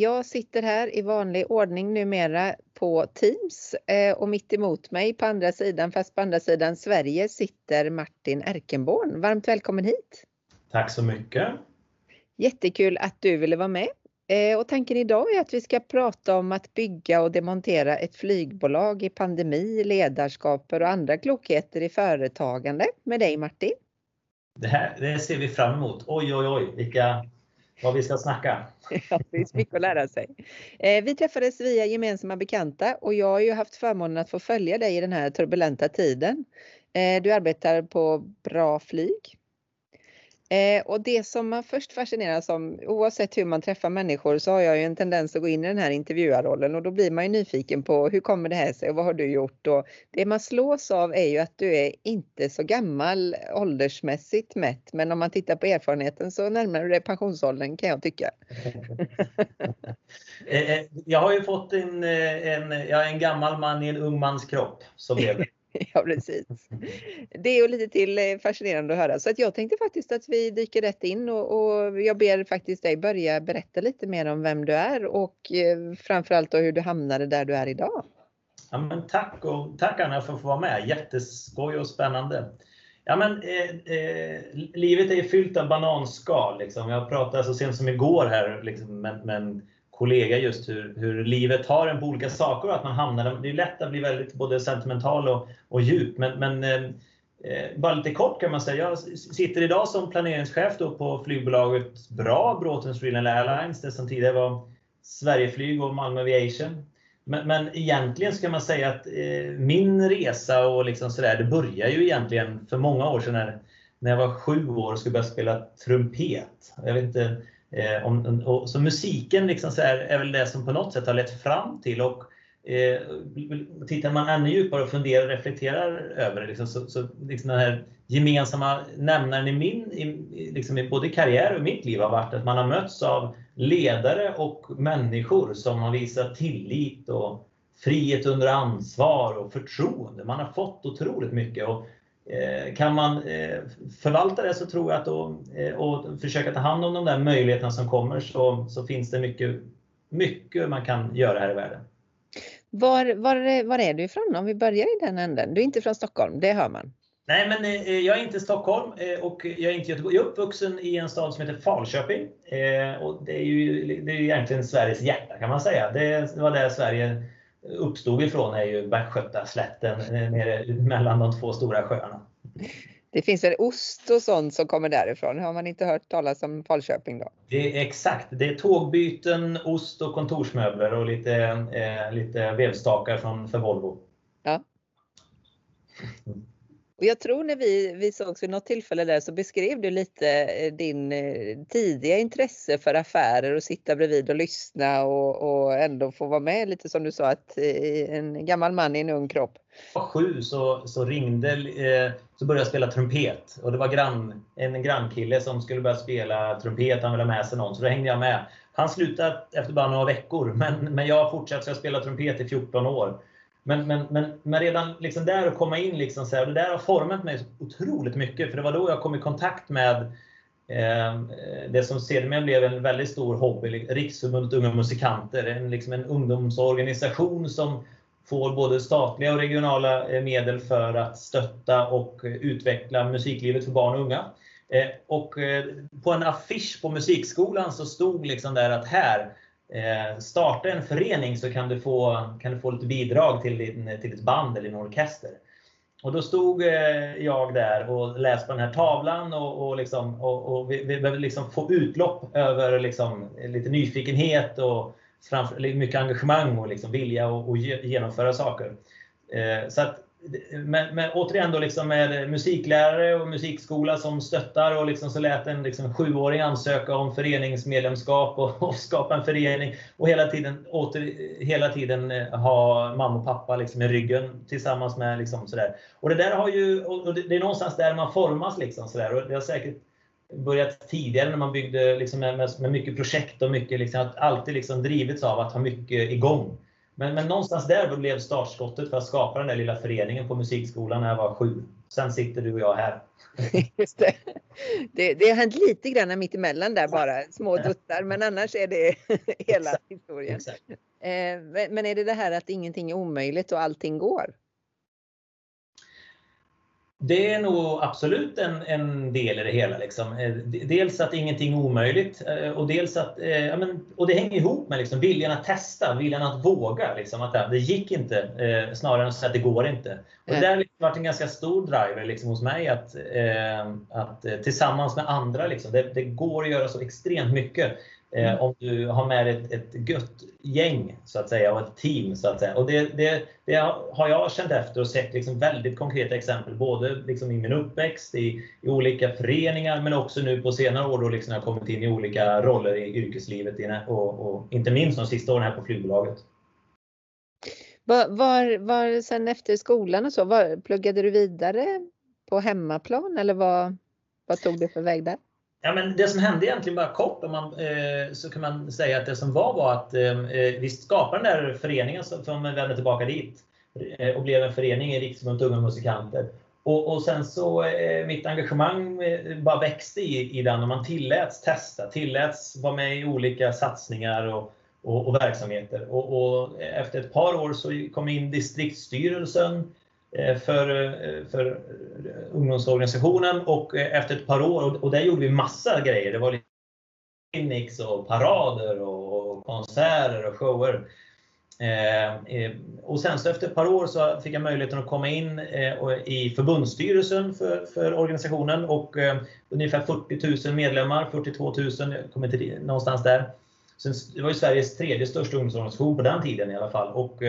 Jag sitter här i vanlig ordning numera på Teams eh, och mitt emot mig på andra sidan, fast på andra sidan Sverige, sitter Martin Erkenborn. Varmt välkommen hit! Tack så mycket! Jättekul att du ville vara med. Eh, och tanken idag är att vi ska prata om att bygga och demontera ett flygbolag i pandemi, ledarskap och andra klokheter i företagande med dig Martin. Det här det ser vi fram emot. Oj, oj, oj, vilka, vad vi ska snacka. Ja, det finns mycket att lära sig. Eh, vi träffades via gemensamma bekanta och jag har ju haft förmånen att få följa dig i den här turbulenta tiden. Eh, du arbetar på Bra Flyg Eh, och det som man först fascineras om, oavsett hur man träffar människor, så har jag ju en tendens att gå in i den här intervjuarrollen och då blir man ju nyfiken på hur kommer det här sig och vad har du gjort? Och det man slås av är ju att du är inte så gammal åldersmässigt mätt, men om man tittar på erfarenheten så närmar du dig pensionsåldern kan jag tycka. Eh, eh, jag har ju fått en, eh, en, jag är en gammal man i en ung mans kropp, så blev det. Ja precis. Det och lite till eh, fascinerande att höra. Så att jag tänkte faktiskt att vi dyker rätt in och, och, jag ber faktiskt dig börja berätta lite mer om vem du är och eh, framförallt då hur du hamnade där du är idag. Ja, men tack och tack Anna för att få vara med. Jätteskoj och spännande. Ja, men, eh, eh, livet är fyllt av bananskal. Liksom. Jag pratade så sent som igår här liksom, med, med en kollega just hur, hur livet tar en på olika saker och att man hamnar Det är lätt att bli väldigt både sentimental och, och djup. Men, men eh, eh bara lite kort kan man säga. Jag sitter idag som planeringschef då på flygbolaget BRA, Bråtens Real Airlines, det som tidigare var Sverigeflyg och Malmö Aviation. Men, men egentligen ska man säga att eh, min resa och liksom sådär, det började ju egentligen för många år sedan när, när jag var sju år och skulle börja spela trumpet. Jag vet inte, Eh, om, och, så musiken liksom så här, är väl det som på något sätt har lett fram till och eh, tittar man ännu djupare och funderar och reflekterar över det, liksom, så, så liksom den här gemensamma nämnaren i min, i, liksom i både karriär och mitt liv har varit att man har mötts av ledare och människor som har visat tillit och frihet under ansvar och förtroende. Man har fått otroligt mycket. Och kan man eh, förvalta det så tror jag att då, eh, och försöka ta hand om de där möjligheterna som kommer så, så finns det mycket, mycket man kan göra här i världen. Var, var, var är du ifrån om vi börjar i den änden? Du är inte från Stockholm, det hör man. Nej, men jag är inte Stockholm och jag är inte Göteborg. Jag är uppvuxen i en stad som heter Falköping. Och det är ju det är egentligen Sveriges hjärta kan man säga. Det var där Sverige uppstod ifrån är ju Bergskötaslätten eh, nere mellan de två stora sjöarna. Det finns väl ost och sånt som kommer därifrån? Har man inte hört talas om Falköping då? Det är exakt. Det är tågbyten, ost och kontorsmöbler och lite, eh, lite vevstakar från, för Volvo. Ja. Mm. Och jag tror när vi, vi sågs vid något tillfälle där så beskrev du lite eh, din eh, tidiga intresse för affärer och sitta bredvid och lyssna och, och ändå få vara med lite som du sa att eh, en gammal man i en ung kropp. Var sju så, så ringde, så började jag spela trumpet och det var grann, en grannkille som skulle börja spela trumpet, han ville ha med sig någon så då hängde jag med. Han slutade efter bara några veckor men, men jag fortsatte så jag spelade trumpet i 14 år. Men, men, men, men redan liksom där att komma in, liksom så här, det där har format mig otroligt mycket. För det var då jag kom i kontakt med eh, det som sedermera blev en väldigt stor hobby, Riksförbundet Unga Musikanter. En, liksom en ungdomsorganisation som får både statliga och regionala eh, medel för att stötta och eh, utveckla musiklivet för barn och unga. Eh, och eh, på en affisch på musikskolan så stod liksom där att här Eh, Eh, starta en förening så kan du få, kan du få lite bidrag till, din, till ett band eller en orkester. Och då stod eh, jag där och läste på den här tavlan och, och, liksom, och, och vi, vi behövde liksom få utlopp över liksom, lite nyfikenhet och framför, mycket engagemang och liksom vilja att genomföra saker. Eh, så att men, men återigen då liksom med musiklärare och musikskola som stöttar och liksom så lät en liksom sjuåring ansöka om föreningsmedlemskap och, och, skapa en förening och hela tiden, åter, hela tiden eh, ha mamma och pappa liksom i ryggen tillsammans med liksom sådär. Och det där har ju, och det, det är någonstans där man formas liksom sådär och det har säkert börjat tidigare när man byggde liksom med, med, med mycket projekt och mycket liksom, att alltid liksom drivits av att ha mycket igång. Men, men någonstans där blev startskottet för att skapa den där lilla föreningen på musikskolan när jag var sju. sen sitter du och jag här. Just det. det. Det har hänt lite grann mitt emellan där bara, små duttar, men annars är det hela historien. Exakt. Eh, men är det det här att ingenting är omöjligt och allting går? Det är nog absolut en, en del i det hela. Liksom. Eh, dels att ingenting är omöjligt eh, och dels att, ja, men, och det hänger ihop med liksom, viljan att testa, viljan att våga. Liksom, att det gick inte, snarare än att säga att det går inte. Och det har liksom varit en ganska stor driver liksom, hos mig att, att tillsammans med andra, liksom, det, det går att göra så extremt mycket. Eh, mm. om du har med ett, ett gött gäng så att säga och ett team. så att säga. Och det, det, det har jag känt efter och sett liksom väldigt konkreta exempel både liksom i min uppväxt, i, i olika föreningar men också nu på senare år då liksom jag kommit in i olika roller i yrkeslivet och, och inte minst de sista åren här på flygbolaget. Var, var, var sen efter skolan och så, var, pluggade du vidare på hemmaplan eller vad, vad tog du för väg där? Ja, men det som hände egentligen bara kort, om man, eh, så kan man säga att det som var var att eh, eh vi skapade den där föreningen som vände tillbaka dit eh, och blev en förening i Riksförbundet Unga Musikanter. Och, och, sen så eh, mitt engagemang eh, bara växte i, i den och man tilläts testa, tilläts vara med i olika satsningar och, och, och verksamheter. Och, och, efter ett par år så kom in distriktsstyrelsen Eh, Eh, för, eh, för eh, ungdomsorganisationen och efter ett par år, och där gjorde vi massa grejer. Det var clinics och parader och konserter och shower. Och sen så efter ett par år så fick jag möjligheten att komma in i förbundsstyrelsen för, för organisationen och ungefär 40 000 medlemmar, 42 000, jag kommer inte någonstans där. Sen, det var ju Sveriges tredje största ungdomsorganisation på den tiden i alla fall. Och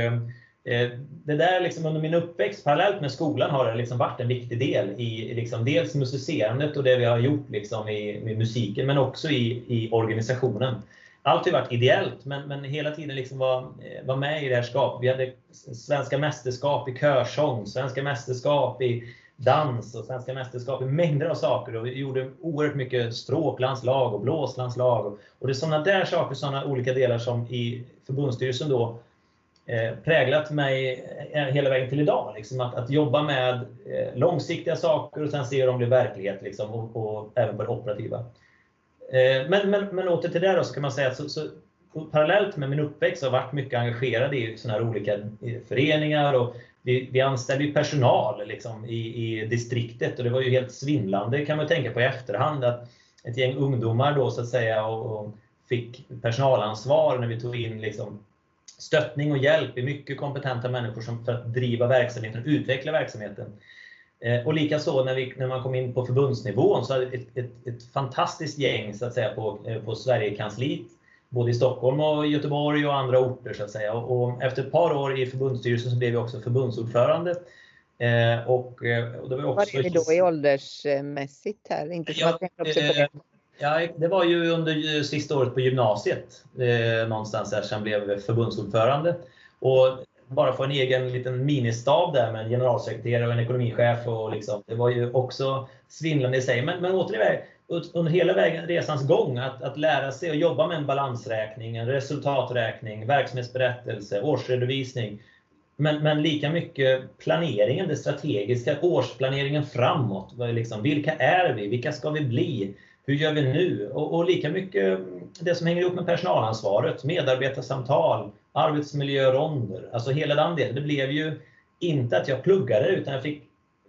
Eh, det där liksom under min uppväxt, parallellt med skolan, har det liksom varit en viktig del i liksom dels musicerandet och det vi har gjort liksom i, med musiken, men också i, i organisationen. Allt har varit ideellt, men, men hela tiden liksom var, eh, var med i det här skapet. Vi hade svenska mästerskap i körsång, svenska mästerskap i dans och svenska mästerskap i mängder av saker. Och vi gjorde oerhört mycket stråklandslag och blåslandslag. Och, och det är sådana där saker, sådana olika delar som i förbundsstyrelsen då Eh, präglat mig eh, hela vägen till idag. Liksom att, att jobba med eh, långsiktiga saker och sen se hur de blir verklighet liksom, och, och även på det operativa. Men, men, men åter till det då, så kan man säga att så, så, parallellt med min uppväxt har jag varit mycket engagerad i såna här olika föreningar och vi, vi anställde ju personal liksom, i, i distriktet och det var ju helt svindlande kan man tänka på i efterhand att ett gäng ungdomar då så att säga och, och fick personalansvar när vi tog in liksom, stöttning och hjälp i mycket kompetenta människor som för att driva verksamheten och utveckla verksamheten. Eh, och likaså när, när man kom in på förbundsnivån så hade ett, ett, ett fantastiskt gäng så att säga, på, eh, på Sverigekansliet, både i Stockholm och Göteborg och andra orter. Så att säga. Och, och efter ett par år i förbundsstyrelsen så blev jag också förbundsordförande. Eh, och, och det var också... Vad är det då i åldersmässigt här? Inte som ja, att Ja, det var ju under sista året på gymnasiet eh, någonstans där som blev förbundsordförande. Och bara få en egen liten ministab där med en generalsekreterare och en ekonomichef. Och liksom, det var ju också svindlande i sig. Men, men återigen, under hela vägen, resans gång, att, att lära sig att jobba med en balansräkning, en resultaträkning, verksamhetsberättelse, årsredovisning. Men, men lika mycket planeringen, det strategiska, årsplaneringen framåt. Liksom, vilka är vi? Vilka ska vi bli? Hur gör vi nu? Och, och, lika mycket det som hänger ihop med personalansvaret, medarbetarsamtal, arbetsmiljöronder, alltså hela den delen. Det blev ju inte att jag pluggade utan jag, fick,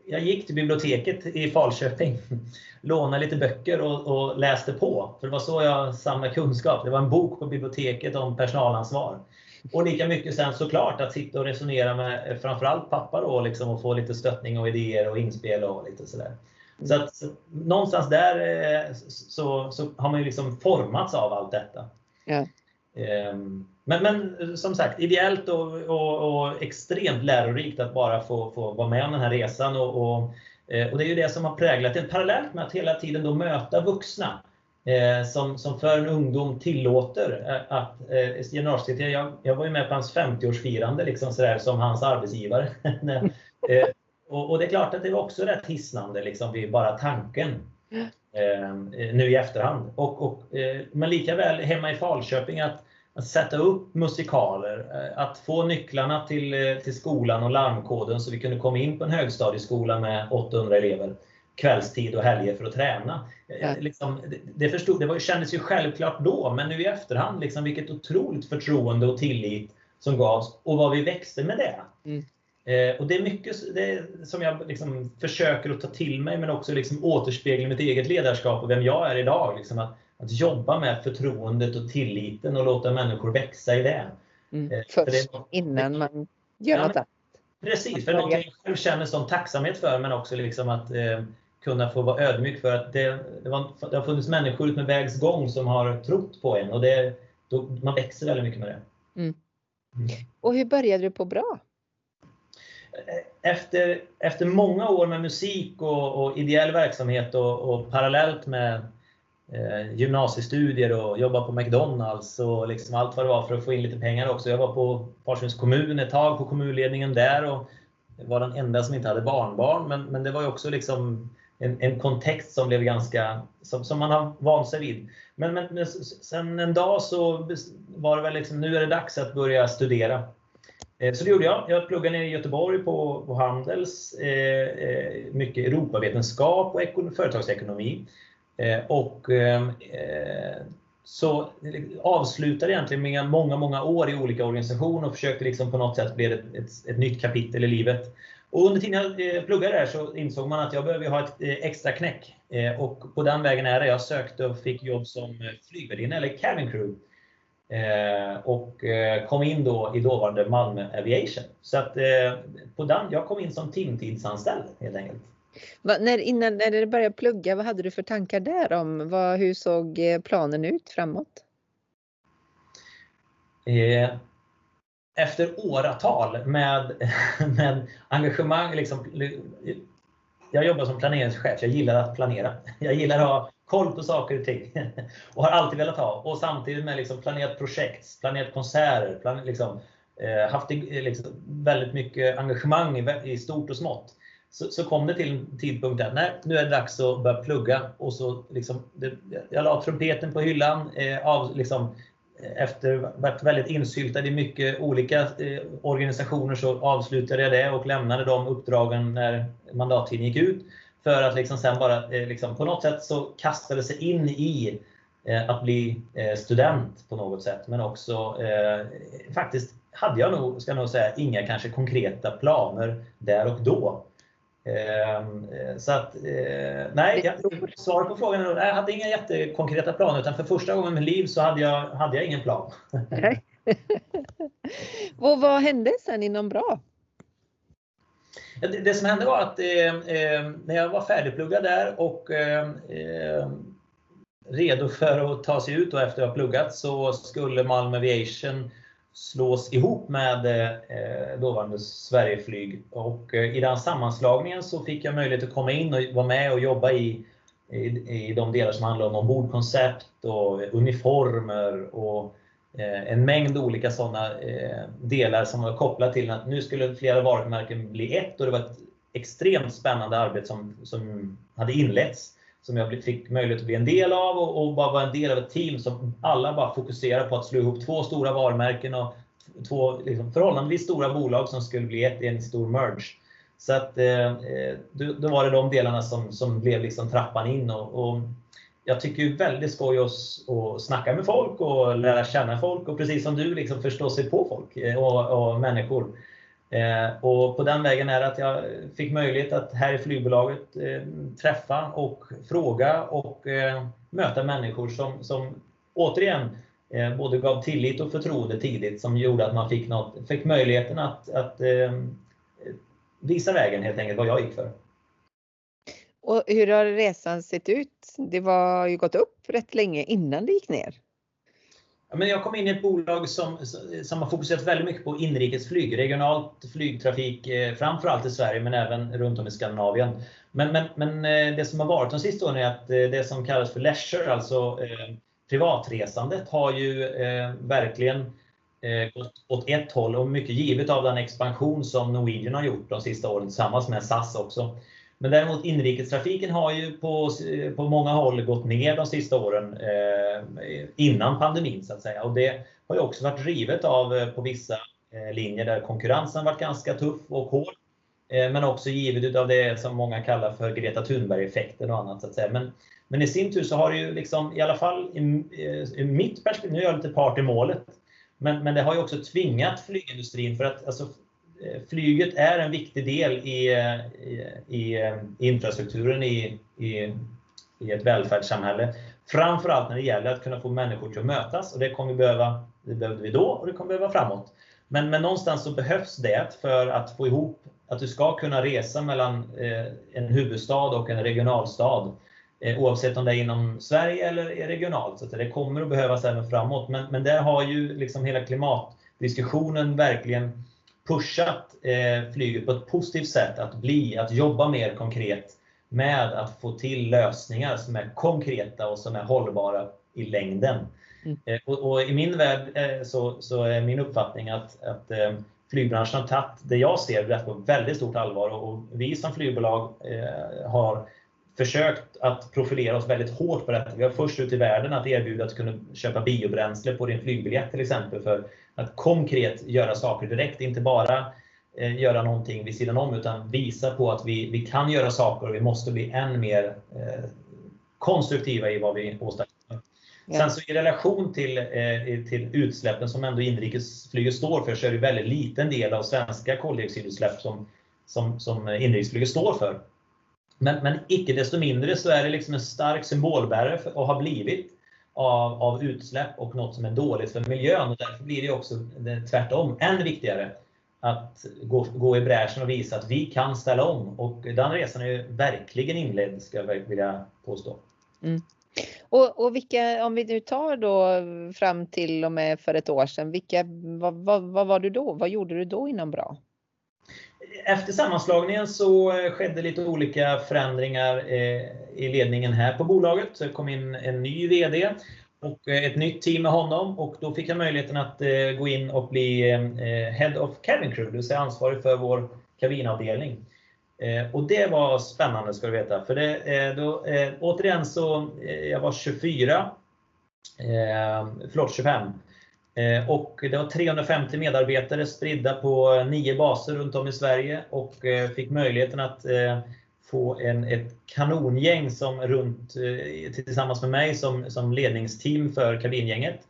jag gick till biblioteket i Falköping, lånade lite böcker och, och, läste på. För det var så jag samlade kunskap. Det var en bok på biblioteket om personalansvar. Och lika mycket sen såklart att sitta och resonera med framförallt pappa då liksom, och få lite stöttning och idéer och inspel och lite sådär. Så att någonstans där eh, så, så har man ju liksom formats av allt detta. Ja. Ehm, men, men som sagt, ideellt och, och, och, extremt lärorikt att bara få, få vara med om den här resan. Och, och, eh, och det är ju det som har präglat det, parallellt med att hela tiden då möta vuxna. Eh, som, som för en ungdom tillåter att eh, generalsekreterare, jag, jag var ju med på hans 50-årsfirande liksom sådär, som hans arbetsgivare. eh, och, och, det är klart att det var också rätt hisnande liksom, vid bara tanken. Eh, nu i efterhand. Och, och, eh, men lika väl hemma i Falköping att, att sätta upp musikaler, att få nycklarna till, till skolan och larmkoden så vi kunde komma in på en högstadieskola med 800 elever kvällstid och helger för att träna. Ja. Liksom, det, förstod, det var, kändes ju självklart då, men nu i efterhand, liksom, vilket otroligt förtroende och tillit som gavs och vad vi växte med det. Mm. Eh, och Det är mycket det som jag liksom försöker att ta till mig, men också liksom återspegla mitt eget ledarskap och vem jag är idag. Liksom att, att jobba med förtroendet och tilliten och låta människor växa i det. Mm. Eh, Först, det, innan man gör ja, något annat. Precis, för någonting jag själv känner sån tacksamhet för, men också liksom att eh, kunna få vara ödmjuk för att det, det, var, det har funnits människor ut med vägs gång som har trott på en och det, då, man växer väldigt mycket med det. Mm. Mm. Och hur började du på bra? Efter, efter många år med musik och, och ideell verksamhet och, och parallellt med eh, gymnasiestudier och jobba på McDonalds och liksom allt vad det var för att få in lite pengar också. Jag var på Farsens kommun ett tag, på kommunledningen där och var den enda som inte hade barnbarn. Men, men det var ju också liksom en, en kontext som blev ganska, som, som man har vant sig vid. Men, men sen en dag så var det väl liksom, nu är det dags att börja studera. Eh, så det gjorde jag. Jag pluggade nere i Göteborg på, på Handels, eh, eh mycket Europavetenskap och företagsekonomi. Eh, och ehm, eh, så eh, avslutade egentligen med många, många år i olika organisationer och försökte liksom på något sätt bli ett, ett, ett nytt kapitel i livet. Och under tiden jag pluggade där så insåg man att jag behöver ha ett extra knäck. Och på den vägen är det. Jag sökte och fick jobb som flygvärdinna eller cabin crew. Och kom in då i dåvarande Malmö Aviation. Så att på den, jag kom in som timtidsanställd helt enkelt. Va, när, innan när du började plugga, vad hade du för tankar där om? Vad, hur såg planen ut framåt? efter åratal med, med engagemang, liksom, jag jobbar som planeringschef, jag gillar att planera. Jag gillar att ha koll på saker och ting. Och har alltid velat ha. Och samtidigt med liksom planerat projekt, planerat konserter, planerat, liksom, eh, haft eh, liksom, väldigt mycket engagemang i, i stort och smått. Så, så, kom det till en tidpunkt där nej, nu är det dags att börja plugga. Och så liksom, det, jag la trumpeten på hyllan, eh, av, liksom, eh, efter varit väldigt insyltad i mycket olika eh, organisationer så avslutade jag det och lämnade de uppdragen när mandattiden gick ut. För att liksom sen bara eh, liksom, på något sätt så kastade sig in i eh, att bli eh, student på något sätt. Men också eh, faktiskt hade jag nog, ska jag nog säga, inga kanske konkreta planer där och då. Ehm, eh, så att, eh, nej, svaret på frågan är jag hade inga jättekonkreta planer utan för första gången i mitt liv så hade jag, hade jag ingen plan. och vad hände sen inom BRA? Det, det som hände var att eh, eh, när jag var färdigpluggad där och eh, eh redo för att ta sig ut och efter att ha pluggat så skulle Malmö Aviation slås ihop med eh, dåvarande Sverigeflyg. Och eh, i den sammanslagningen så fick jag möjlighet att komma in och vara med och jobba i, i, i de delar som handlar om ombordkoncept och uniformer och Eh, en mängd olika sådana eh, delar som var kopplade till att nu skulle flera varumärken bli ett och det var ett extremt spännande arbete som, som hade inletts som jag fick möjlighet att bli en del av och, och bara vara en del av ett team som alla bara fokuserar på att slå ihop två stora varumärken och två liksom, förhållandevis stora bolag som skulle bli ett i en stor merge. Så att, eh, eh då, då, var det de delarna som, som blev liksom trappan in. Och, och jag tycker det är väldigt skoj att, att snacka med folk och lära känna folk och precis som du liksom förstå sig på folk eh, och, och människor. Eh, och på den vägen är det att jag fick möjlighet att här i flygbolaget eh, träffa och fråga och eh, möta människor som, som återigen eh, både gav tillit och förtroende tidigt som gjorde att man fick, något, fick möjligheten att, att eh, visa vägen helt enkelt vad jag gick för. Och hur har resan sett ut? Det var ju gått upp rätt länge innan det gick ner. men jag kom in i ett bolag som, som har fokuserat väldigt mycket på inrikesflyg, regionalt flygtrafik, eh, framförallt i Sverige men även runt om i Skandinavien. Men, men, men eh, det som har varit de sista åren är att eh, det som kallas för leisure, alltså eh, privatresandet, har ju eh, verkligen eh, gått åt ett håll och mycket givet av den expansion som Norwegian har gjort de sista åren tillsammans med SAS också. Men däremot inrikestrafiken har ju på, eh, på många håll gått ner de sista åren eh, innan pandemin så att säga. Och det har ju också varit drivet av eh, på vissa eh, linjer där konkurrensen varit ganska tuff och hård. Eh, men också givet av det som många kallar för Greta Thunberg-effekten och annat. Så att säga. Men, men i sin tur så har det ju liksom, i alla fall i, eh, i mitt perspektiv, nu är jag lite part i målet, men, men det har ju också tvingat flygindustrin för att alltså, Eh, flyget är en viktig del i, eh, i, i, infrastrukturen i, i, i ett välfärdssamhälle. Framförallt när det gäller att kunna få människor till att mötas och det kommer vi behöva, det behövde vi då och det kommer vi behöva framåt. Men, men någonstans så behövs det för att få ihop att du ska kunna resa mellan eh, en huvudstad och en regionalstad. Eh, oavsett om det är inom Sverige eller regionalt. Så det kommer att behövas även framåt. Men, men där har ju liksom hela klimatdiskussionen verkligen pushat eh, flyget på ett positivt sätt att bli, att jobba mer konkret med att få till lösningar som är konkreta och som är hållbara i längden. Mm. Eh, och, och, I min värld eh, så, så, är min uppfattning att, att eh, flygbranschen har tagit det jag ser det på väldigt stort allvar och, och vi som flygbolag eh, har försökt att profilera oss väldigt hårt på detta. Vi var först ut i världen att erbjuda att kunna köpa biobränsle på din flygbiljett till exempel för att konkret göra saker direkt, inte bara eh, göra någonting vid sidan om utan visa på att vi, vi kan göra saker och vi måste bli än mer eh, konstruktiva i vad vi åstadkommer. Ja. Sen så i relation till, eh, till utsläppen som ändå inrikesflyget står för så är det väldigt liten del av svenska koldioxidutsläpp som, som, som inrikesflyget står för. Men, men icke desto mindre så är det liksom en stark symbolbärare för, och har blivit av, av utsläpp och något som är dåligt för miljön. Och därför blir det också tvärtom än viktigare att gå, gå i bräschen och visa att vi kan ställa om. Och den resan är ju verkligen inledd, ska jag vilja påstå. Mm. Och, och vilka, om vi nu tar då fram till och med för ett år sedan, vilka, vad, vad, vad var du då? Vad gjorde du då inom BRA? Efter sammanslagningen så eh, skedde lite olika förändringar eh, i ledningen här på bolaget. Så det kom in en ny VD och eh, ett nytt team med honom och då fick jag möjligheten att gå in och bli Head of Cabin Crew, det vill säga ansvarig för vår kabinavdelning. Och det var spännande ska du veta, för det, då, återigen så, jag var 24, förlåt 25, Eh, och det var 350 medarbetare spridda på nio baser runt om i Sverige och eh, fick möjligheten att eh, få en, ett kanongäng som runt, tillsammans med mig som, som ledningsteam för kabingänget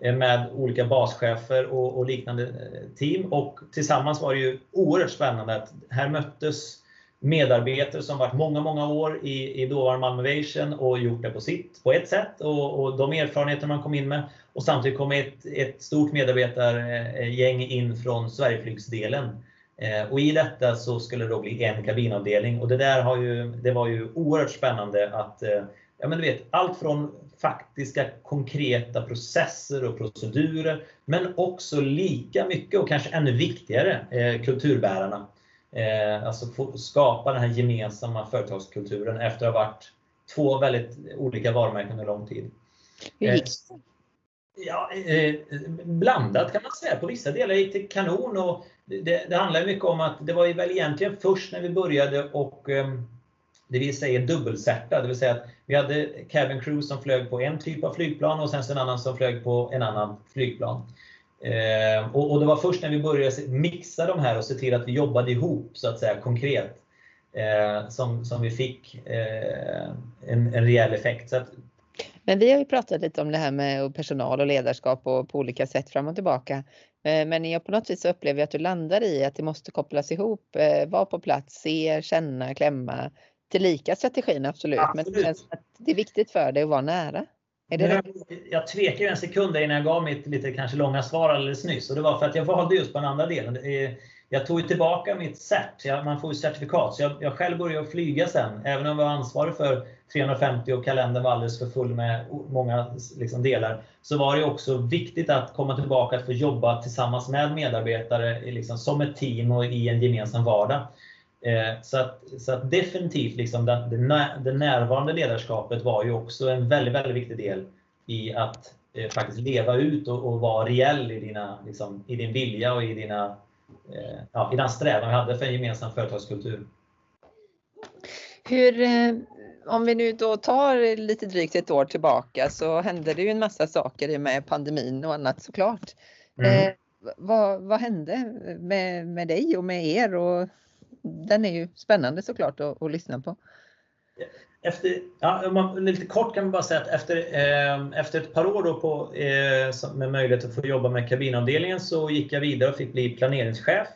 med olika baschefer och, och, liknande team. Och tillsammans var det ju oerhört spännande att här möttes medarbetare som varit många, många år i, i dåvarande Malmö och gjort det på sitt, på ett sätt och, och de erfarenheter man kom in med. Och samtidigt kom ett, ett stort medarbetargäng in från Sverigeflygsdelen. Eh, och i detta så skulle det då bli en kabinavdelning och det där har ju, det var ju oerhört spännande att eh, ja, men du vet, allt från faktiska konkreta processer och procedurer men också lika mycket och kanske ännu viktigare eh, kulturbärarna. Eh, alltså skapa den här gemensamma företagskulturen efter att ha varit två väldigt olika varumärken under lång tid. Hur gick det? Ja, eh, blandat kan man säga. På vissa delar gick det kanon. Och det, det handlar mycket om att det var väl egentligen först när vi började och eh, det vill säga dubbelsätta. Det vill säga att vi hade cabin crew som flög på en typ av flygplan och sen en annan som flög på en annan flygplan. Eh, och, och, det var först när vi började mixa de här och se till att vi jobbade ihop så att säga konkret eh, som, som vi fick eh, en, en rejäl effekt. Så att, men vi har ju pratat lite om det här med personal och ledarskap och på olika sätt fram och tillbaka. Eh, men jag på något vis upplever att du landar i att det måste kopplas ihop, eh, vara på plats, se, känna, klämma. Tillika strategin absolut, absolut. men det känns att det är viktigt för dig att vara nära. Är det jag, jag tvekar en sekund innan jag gav mitt lite kanske långa svar alldeles nyss och det var för att jag valde just på den andra delen. Jag tog tillbaka mitt cert, man får ju certifikat, så jag, jag själv började flyga sen. Även om jag var ansvarig för 350 och kalendern var alldeles för full med många liksom, delar, så var det också viktigt att komma tillbaka att få jobba tillsammans med medarbetare liksom, som ett team och i en gemensam vardag. Eh, så, att, så att definitivt, liksom, det, det närvarande ledarskapet var ju också en väldigt, väldigt viktig del i att eh, faktiskt leva ut och, och vara reell i, dina, liksom, i din vilja och i, dina, eh, ja, i den strävan vi hade för en gemensam företagskultur. Hur, om vi nu då tar lite drygt ett år tillbaka så hände det ju en massa saker med pandemin och annat såklart. Mm. Eh, vad, vad hände med, med dig och med er? Och den är ju spännande såklart att, att lyssna på. Efter, ja, man, lite kort kan man bara säga att efter, eh, efter ett par år då på, eh, med möjlighet att få jobba med kabinavdelningen så gick jag vidare och fick bli planeringschef.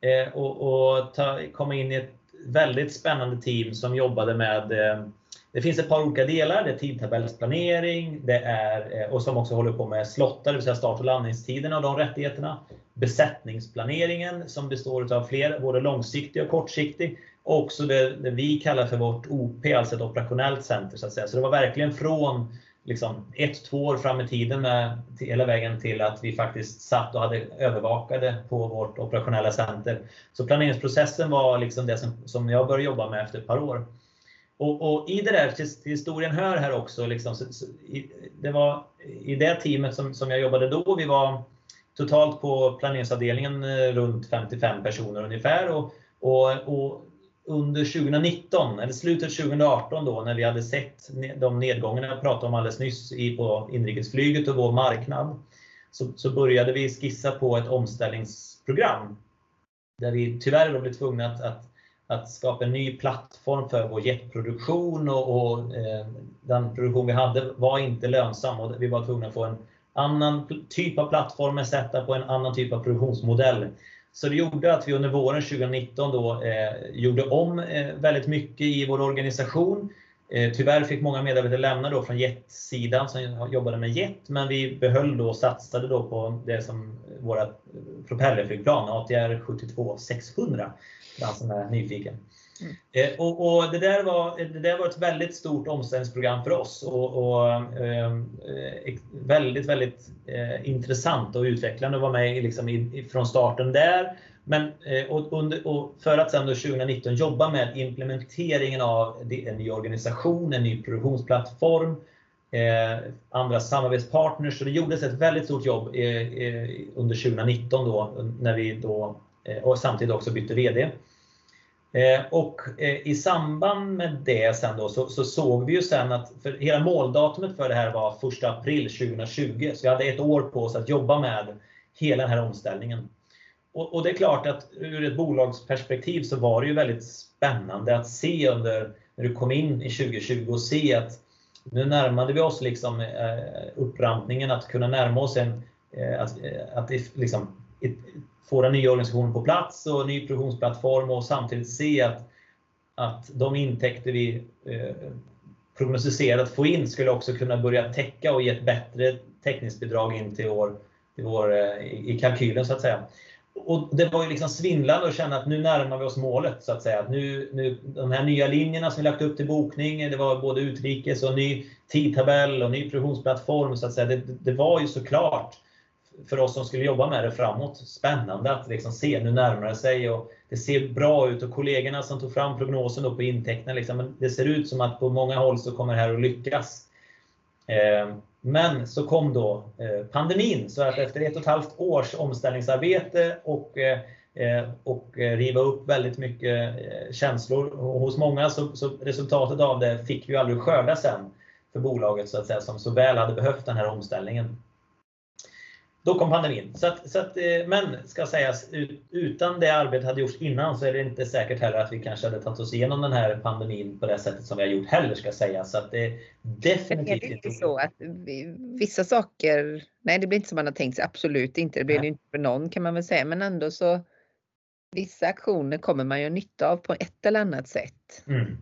Eh, och, och ta, komma in i ett väldigt spännande team som jobbade med eh, det finns ett par olika delar. Det är tidtabellsplanering det är, eh, och som också håller på med slottar, det vill säga start och landningstiderna och de rättigheterna. Besättningsplaneringen som består av fler, både långsiktig och kortsiktig. Och också det, det, vi kallar för vårt OP, alltså ett operationellt center. Så, att säga. så det var verkligen från liksom, ett, två år fram i tiden med, till, hela vägen till att vi faktiskt satt och hade övervakade på vårt operationella center. Så planeringsprocessen var liksom det som, som jag började jobba med efter ett par år. Och, och, i det där, till, till historien hör här också, liksom, så, så, i, det var i det teamet som, som jag jobbade då, vi var totalt på planeringsavdelningen eh, runt 55 personer ungefär. Och, och, och under 2019, eller slutet 2018 då, när vi hade sett de nedgångarna jag pratade om alldeles nyss i, på inrikesflyget och vår marknad, så, så började vi skissa på ett omställningsprogram. Där vi tyvärr då blev tvungna att, att att skapa en ny plattform för vår jetproduktion och, och eh, den produktion vi hade var inte lönsam och vi var tvungna att få en annan typ av plattform sätta på en annan typ av produktionsmodell. Så det gjorde att vi under våren 2019 då, eh, gjorde om eh, väldigt mycket i vår organisation. Eh, tyvärr fick många medarbetare lämna då från jetsidan som jobbade med jet, men vi behöll då och satsade då på det som våra propellerflygplan, ATR 72 600 den som är nyfiken. Mm. Eh, och, och, det, där var, det där var ett väldigt stort omställningsprogram för oss och, och eh, väldigt, väldigt eh, intressant och utvecklande att vara med liksom i, från starten där. Men, eh, och, under, och för att sedan 2019 jobba med implementeringen av en ny organisation, en ny produktionsplattform, eh, andra samarbetspartners. Så det gjordes ett väldigt stort jobb eh, eh under 2019 då, när vi då Eh, och samtidigt också bytte VD. Eh, och eh, i samband med det sen då så, så, såg vi ju sen att för hela måldatumet för det här var 1 april 2020. Så vi hade ett år på oss att jobba med hela den här omställningen. Och, och, det är klart att ur ett bolagsperspektiv så var det ju väldigt spännande att se under, när du kom in i 2020 och se att nu närmade vi oss liksom eh, upprampningen att kunna närma oss en, eh, att, eh, att liksom, ett, få den nya organisationen på plats och ny produktionsplattform och samtidigt se att, att de intäkter vi eh, prognostiserat få in skulle också kunna börja täcka och ge ett bättre täckningsbidrag in till vår, till vår, eh, i kalkylen så att säga. Och det var ju liksom svindlande att känna att nu närmar vi oss målet så att säga. Nu, nu, de här nya linjerna som vi lagt upp till bokning, det var både utrikes och ny tidtabell och ny produktionsplattform så att säga. Det, det var ju såklart för oss som skulle jobba med det framåt, spännande att liksom se, nu närmar det sig och det ser bra ut och kollegorna som tog fram prognosen då på intäkterna, liksom, det ser ut som att på många håll så kommer det här att lyckas. Eh, men så kom då eh, pandemin, så att efter ett och ett halvt års omställningsarbete och, eh, och riva upp väldigt mycket känslor hos många, så, så resultatet av det fick vi aldrig skörda sen för bolaget så att säga, som så väl hade behövt den här omställningen. Då kom pandemin. Så att, så att, eh, men ska sägas, utan det arbetet hade gjorts innan så är det inte säkert heller att vi kanske hade tagit oss igenom den här pandemin på det sättet som vi har gjort heller ska sägas. Så att det definitivt är det inte så att vissa saker, nej det blir inte som man har tänkt sig, absolut inte. Det blir det inte för någon kan man väl säga, men ändå så vissa aktioner kommer man ju nytta av på ett eller annat sätt. Mm.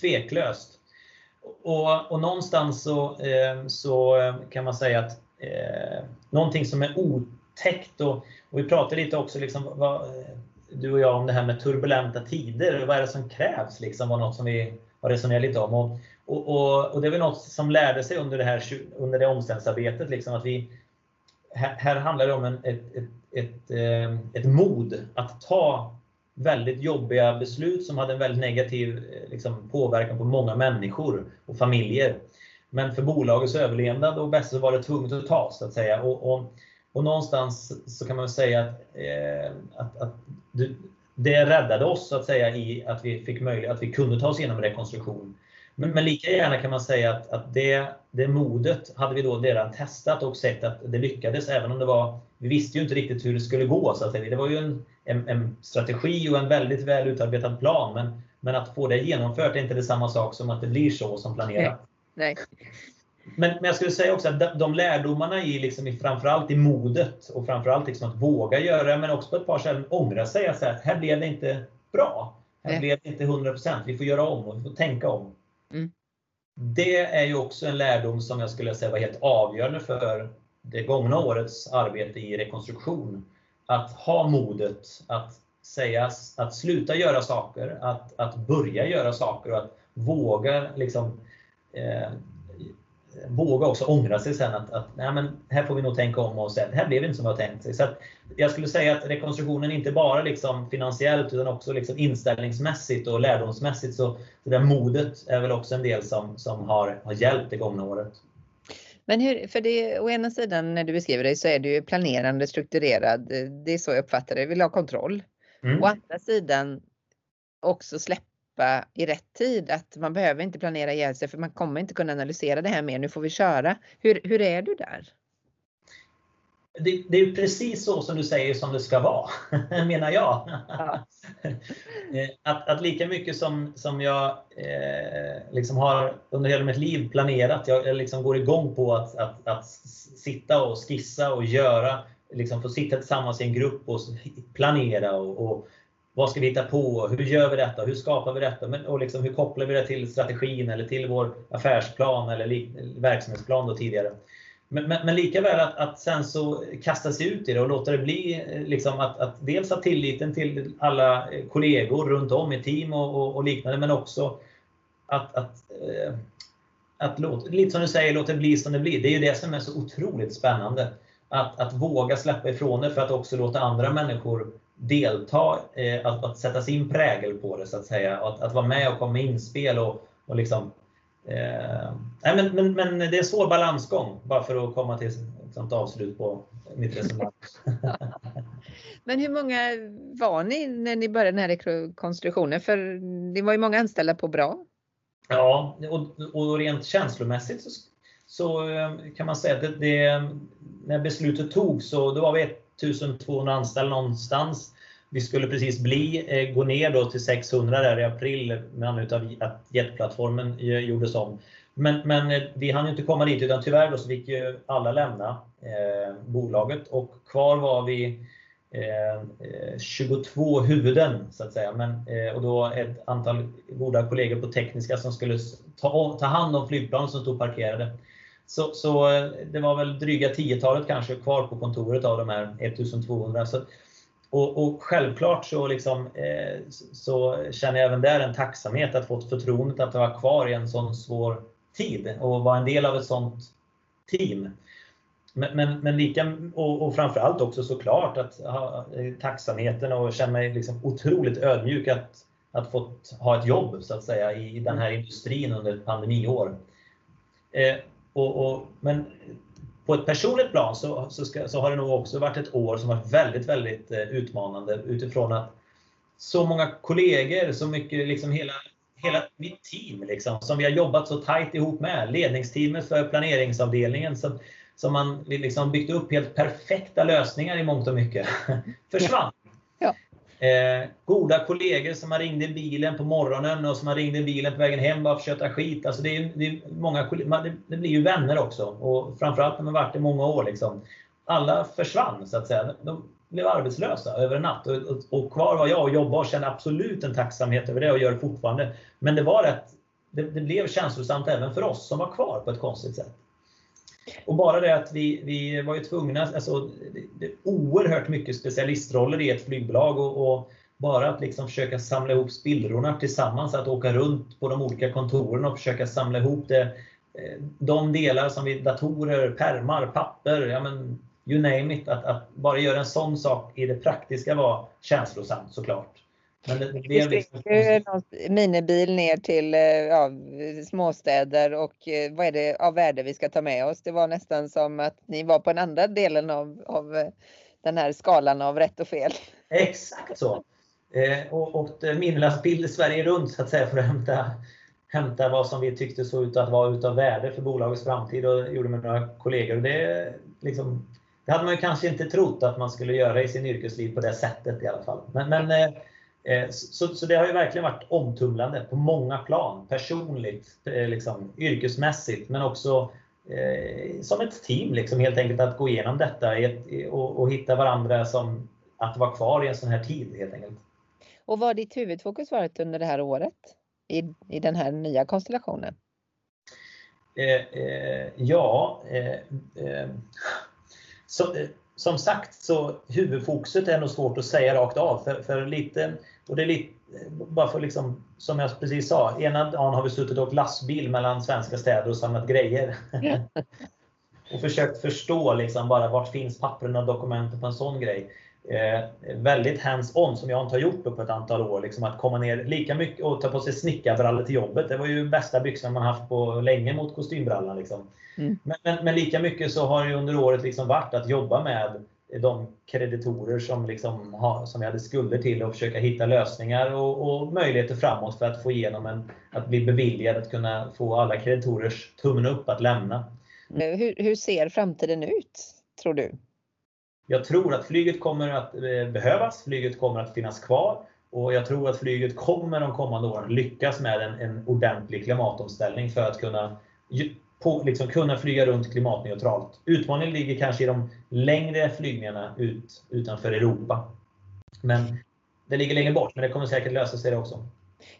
Tveklöst. Och, och någonstans så, eh, så kan man säga att eh, någonting som är otäckt. Och, och vi pratade lite också, liksom, vad, eh, du och jag, om det här med turbulenta tider. Vad är det som krävs? Liksom, var något som vi har resonerat lite om. Och, och, och, och det är väl något som lärde sig under det här under det omställningsarbetet. Liksom, att vi, här, här handlar det om en, ett, ett, ett, eh, ett mod att ta väldigt jobbiga beslut som hade en väldigt negativ eh, liksom, påverkan på många människor och familjer. Men för bolagets överlevnad och bästa var det tvunget att ta så att säga. Och, och, och någonstans så kan man säga att, eh, att, att du, det räddade oss så att säga i att vi fick möjlighet, att vi kunde ta oss igenom rekonstruktion. Men, men lika gärna kan man säga att, att det, det modet hade vi då redan testat och sett att det lyckades även om det var, vi visste ju inte riktigt hur det skulle gå. Så att säga. Det var ju en, en, en strategi och en väldigt väl utarbetad plan men, men att få det genomfört är inte det samma sak som att det blir så som planerat. Nej. Men, men jag skulle säga också att de lärdomarna i, liksom, framförallt i modet och framförallt liksom att våga göra men också på ett par ställen ångra sig. Att säga, här blev det inte bra. Här Nej. blev det inte 100%. Vi får göra om och vi får tänka om. Mm. Det är ju också en lärdom som jag skulle säga var helt avgörande för det gångna årets arbete i rekonstruktion. Att ha modet att säga att sluta göra saker, att, att börja göra saker och att våga liksom, eh, våga också ångra sig sen att, att nej men här får vi nog tänka om och säga det här blev inte som har tänkt sig. Så jag skulle säga att rekonstruktionen inte bara liksom finansiellt utan också liksom inställningsmässigt och lärdomsmässigt så det där modet är väl också en del som, som har, har hjälpt det gångna året. Men hur, för det, å ena sidan när du beskriver det så är du planerande, strukturerad. Det är så jag uppfattar det, vill ha kontroll. Mm. Å andra sidan också släppa släppa i rätt tid. Att man behöver inte planera ihjäl sig för man kommer inte kunna analysera det här mer. Nu får vi köra. Hur, hur är du där? Det, det, är precis så som du säger som det ska vara, menar jag. Ja. Eh, att, att, lika mycket som, som jag eh, liksom har under hela mitt liv planerat, jag, jag liksom går igång på att, att, att sitta och skissa och göra, liksom få sitta tillsammans i en grupp och planera och, och vad ska vi hitta på? Hur gör vi detta? Hur skapar vi detta? Men, och liksom, hur kopplar vi det till strategin eller till vår affärsplan eller verksamhetsplan då tidigare? Men, men, men lika väl att, att sen så kasta sig ut i det och låta det bli eh, liksom att, att dels ha tilliten till alla eh, kollegor runt om i team och, och, och liknande men också att, att, eh, att låta, lite som du säger, låta det bli som det blir. Det är ju det som är så otroligt spännande. Att, att våga släppa ifrån det för att också låta andra människor delta, eh, att, att sätta sin prägel på det så att säga. Att, att vara med och komma med inspel och, och liksom eh, nej, men, men, men det är en svår balansgång bara för att komma till ett sånt avslut på mitt resonemang. men hur många var ni när ni började den här rekonstruktionen? För det var ju många anställda på Bra. Ja, och, och rent känslomässigt så, så eh, kan man säga att det, det, när beslutet togs så då var vi 1200 anställda någonstans. Vi skulle precis bli, eh, gå ner då till 600 där i april med anledning av att jetplattformen gjordes om. Men, men eh, vi hann inte komma dit utan tyvärr då så fick ju alla lämna eh, bolaget och kvar var vi eh, eh 22 huvuden så att säga. Men, eh, och då ett antal goda kollegor på tekniska som skulle ta, ta hand om flygplan som stod parkerade. Så, så eh, det var väl dryga tiotalet kanske kvar på kontoret av de här 1200. Så, och, och självklart så, liksom, eh, så känner jag även där en tacksamhet att fått förtroendet att vara kvar i en sån svår tid och vara en del av ett sånt team. Men, men, men lika, och, och framförallt också såklart att ha eh, tacksamheten och känna mig liksom otroligt ödmjuk att, att fått ha ett jobb så att säga i den här industrin under ett pandemiår. Eh, och, och, men på ett personligt plan så, så, ska, så, har det nog också varit ett år som varit väldigt, väldigt eh, utmanande utifrån att så många kollegor, så mycket liksom hela, hela mitt team liksom, som vi har jobbat så tajt ihop med, ledningsteamet för planeringsavdelningen som, som man liksom byggt upp helt perfekta lösningar i mångt och mycket, försvann. Eh, goda kollegor som man ringde i bilen på morgonen och som man ringde i bilen på vägen hem bara för att köta skit. Alltså det, är, det, är många, man, det blir ju vänner också. Och framförallt när man varit i många år. Liksom. Alla försvann så att säga. De blev arbetslösa över en natt. Och, och, och kvar var jag och jobbade och kände absolut en tacksamhet över det och gör det fortfarande. Men det var rätt, det, det blev känslosamt även för oss som var kvar på ett konstigt sätt. Och bara det att vi, vi var ju tvungna, alltså, det, är oerhört mycket specialistroller i ett flygbolag och, och bara att liksom försöka samla ihop spillrorna tillsammans, att åka runt på de olika kontoren och försöka samla ihop det. Eh, de delar som vi, datorer, permar, papper, ja men you name it. Att, att bara göra en sån sak i det praktiska var känslosamt såklart. Men det, det blev liksom... minibil ner till eh, ja, småstäder och eh, vad är det av värde vi ska ta med oss? Det var nästan som att ni var på den andra delen av, av eh, den här skalan av rätt och fel. Exakt så. eh, och åkte minlastbil Sverige runt så att säga för att hämta, hämta vad som vi tyckte såg ut att vara utav värde för bolagets framtid och gjorde med några kollegor. Det, liksom, det hade man ju kanske inte trott att man skulle göra i sin yrkesliv på det sättet i alla fall. Men, men eh så, så, det har ju verkligen varit omtumlande på många plan. Personligt, eh, liksom, yrkesmässigt, men också eh, som ett team. Liksom, helt enkelt att gå igenom detta ett, och, och, hitta varandra som att vara kvar i en sån här tid. helt enkelt. Och vad har ditt huvudfokus varit under det här året i, i den här nya konstellationen? Eh, ja, så, eh, som sagt, så huvudfokuset är nog svårt att säga rakt av. För, för lite, och det är lite, bara för liksom, som jag precis sa, ena dagen har vi suttit och åkt lastbil mellan svenska städer och samlat grejer. och försökt förstå liksom bara vart finns pappren och dokumenten på en sån grej. Eh, väldigt hands-on som jag inte har gjort på ett antal år. Liksom att komma ner lika mycket och ta på sig snickarbrallor till jobbet. Det var ju bästa byxorna man haft på länge mot kostymbrallan. Liksom. Mm. Men, men, men, lika mycket så har det under året liksom varit att jobba med de kreditorer som, liksom har, som vi hade skulder till och försöka hitta lösningar och, och, möjligheter framåt för att få igenom en, att bli beviljad att kunna få alla kreditorers tummen upp att lämna. Hur, hur ser framtiden ut, tror du? Jag tror att flyget kommer att eh, behövas, flyget kommer att finnas kvar och jag tror att flyget kommer de kommande åren lyckas med en, en ordentlig klimatomställning för att kunna på, liksom kunna flyga runt klimatneutralt. Utmaningen ligger kanske i de längre flygningarna ut, utanför Europa. Men det ligger längre bort, men det kommer säkert lösa sig det också.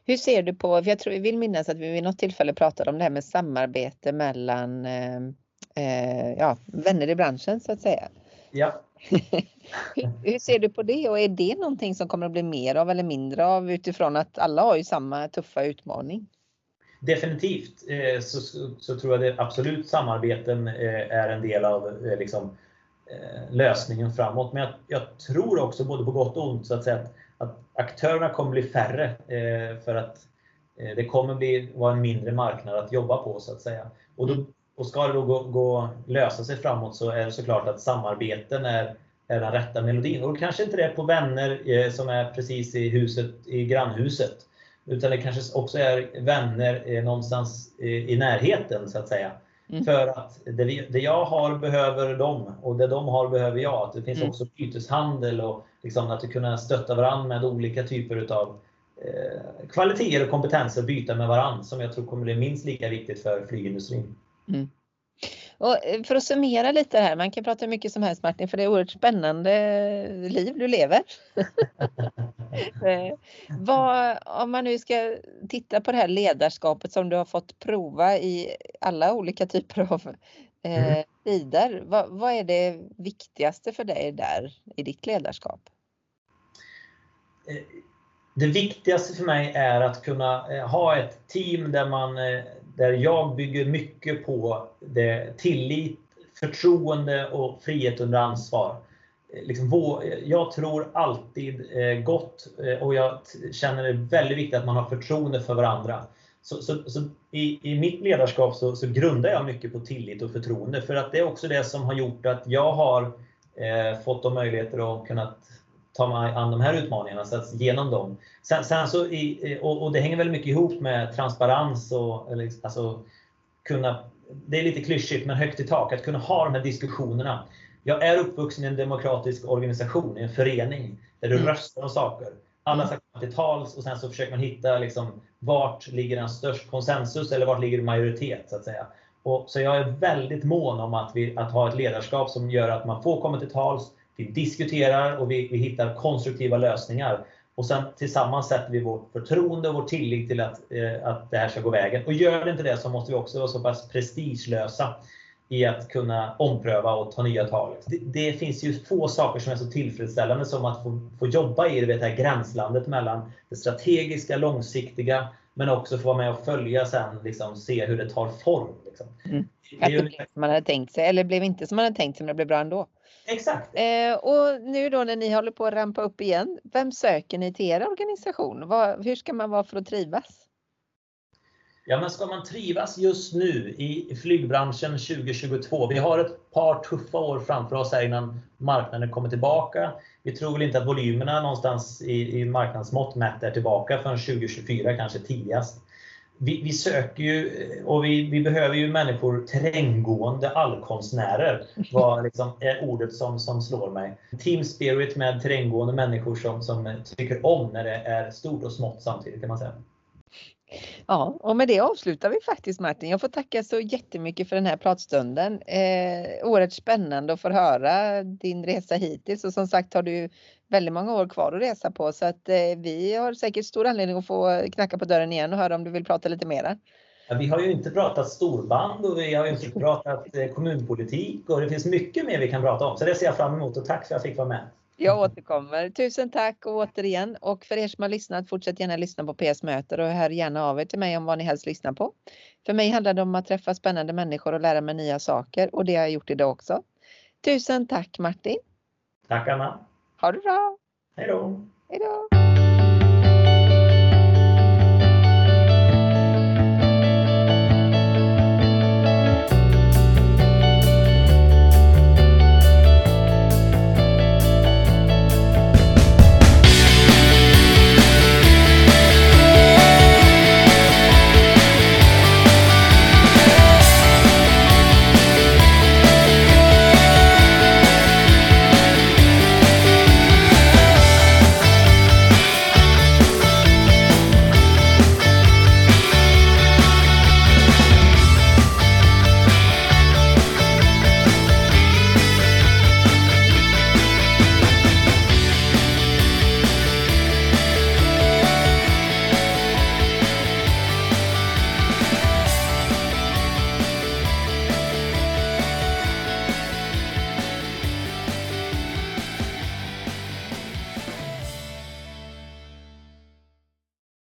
Hur ser du på, för jag tror, jag vill minnas att vi vid något tillfälle pratade om det här med samarbete mellan eh, eh ja, vänner i branschen så att säga. Ja. hur, ser du på det och är det någonting som kommer att bli mer av eller mindre av utifrån att alla har ju samma tuffa utmaning? Definitivt eh, så, så, så, tror jag det absolut samarbeten eh, är en del av eh, liksom, eh, lösningen framåt. Men jag, jag, tror också både på gott och ont så att, säga, att, att aktörerna kommer bli färre eh, för att eh, det kommer bli, vara en mindre marknad att jobba på så att säga. Och, då, och ska det då gå, gå, lösa sig framåt så är det såklart att samarbeten är, är den rätta melodin. Och kanske inte det är på vänner som är precis i huset, i grannhuset. Utan det kanske också är vänner eh, någonstans i närheten så att säga. Mm. För att det, det, jag har behöver de och det de har behöver jag. Att det finns mm. också byteshandel och liksom att kunna stötta varandra med olika typer utav eh, kvaliteter och kompetenser byta med varandra som jag tror kommer bli minst lika viktigt för flygindustrin. Mm. Och eh, för att summera lite här, man kan prata hur mycket som helst Martin, för det är oerhört spännande liv du lever. Eh, vad, om man nu ska titta på det här ledarskapet som du har fått prova i alla olika typer av eh, mm. tider. Vad, vad är det viktigaste för dig där i ditt ledarskap? Det viktigaste för mig är att kunna ha ett team där man där jag bygger mycket på det, tillit, förtroende och frihet under ansvar. Eh, liksom, jag tror alltid eh, gott eh, och jag känner det väldigt viktigt att man har förtroende för varandra. Så, så, så i, i, mitt ledarskap så, så, grundar jag mycket på tillit och förtroende för att det är också det som har gjort att jag har eh, fått de möjligheter att kunna ta mig an de här utmaningarna, så att genom dem. Sen, sen så i, och, och, det hänger väldigt mycket ihop med transparens och eller, alltså, kunna, det är lite klyschigt men högt i tak, att kunna ha de här diskussionerna. Jag är uppvuxen i en demokratisk organisation, i en förening, där du mm. röstar om saker. Alla ska komma till tals och sen så försöker man hitta liksom, vart ligger den störst konsensus eller vart ligger majoritet så att säga. Och, så jag är väldigt mån om att, vi, att ha ett ledarskap som gör att man får komma till tals, vi diskuterar och vi, vi hittar konstruktiva lösningar. Och sen tillsammans sätter vi vårt förtroende och vår tillit till att, eh, att det här ska gå vägen. Och gör det inte det så måste vi också vara så pass prestigelösa i att kunna ompröva och ta nya tag. Det, det, finns ju få saker som är så tillfredsställande som att få, få jobba i det här gränslandet mellan det strategiska, långsiktiga, men också få vara med och följa sen, liksom, se hur det tar form. Liksom. Mm. Att det blev som man hade tänkt sig, eller blev inte som man hade tänkt sig, men det blev bra ändå. Exakt. Eh, och nu då när ni håller på att rampa upp igen, vem söker ni till er organisation? Vad, hur ska man vara för att trivas? Ja, men ska man trivas just nu i flygbranschen 2022? Vi har ett par tuffa år framför oss här innan marknaden kommer tillbaka. Vi tror väl inte att volymerna någonstans i, i marknadsmått mätt är tillbaka förrän 2024, kanske tidigast. Vi, vi, söker ju och vi, vi, behöver ju människor, terränggående allkonstnärer var liksom, är ordet som, som slår mig. Team spirit med terränggående människor som, som tycker om när det är stort och smått samtidigt kan man säga. Ja, och med det avslutar vi faktiskt Martin. Jag får tacka så jättemycket för den här pratstunden. Eh, oerhört spännande att få höra din resa hittills och som sagt har du väldigt många år kvar att resa på så att eh, vi har säkert stor anledning att få knacka på dörren igen och höra om du vill prata lite mera. Ja, vi har ju inte pratat storband och vi har inte pratat eh, kommunpolitik och det finns mycket mer vi kan prata om. Så det ser jag fram emot och tack för att jag fick vara med. Jag återkommer. Tusen tack och återigen och för er som har lyssnat, fortsätt gärna lyssna på PS Möter och hör gärna av er till mig om vad ni helst lyssnar på. För mig handlar det om att träffa spännande människor och lära mig nya saker och det har jag gjort idag också. Tusen tack Martin! Tack Anna! Ha det bra! Hej då! Hej då!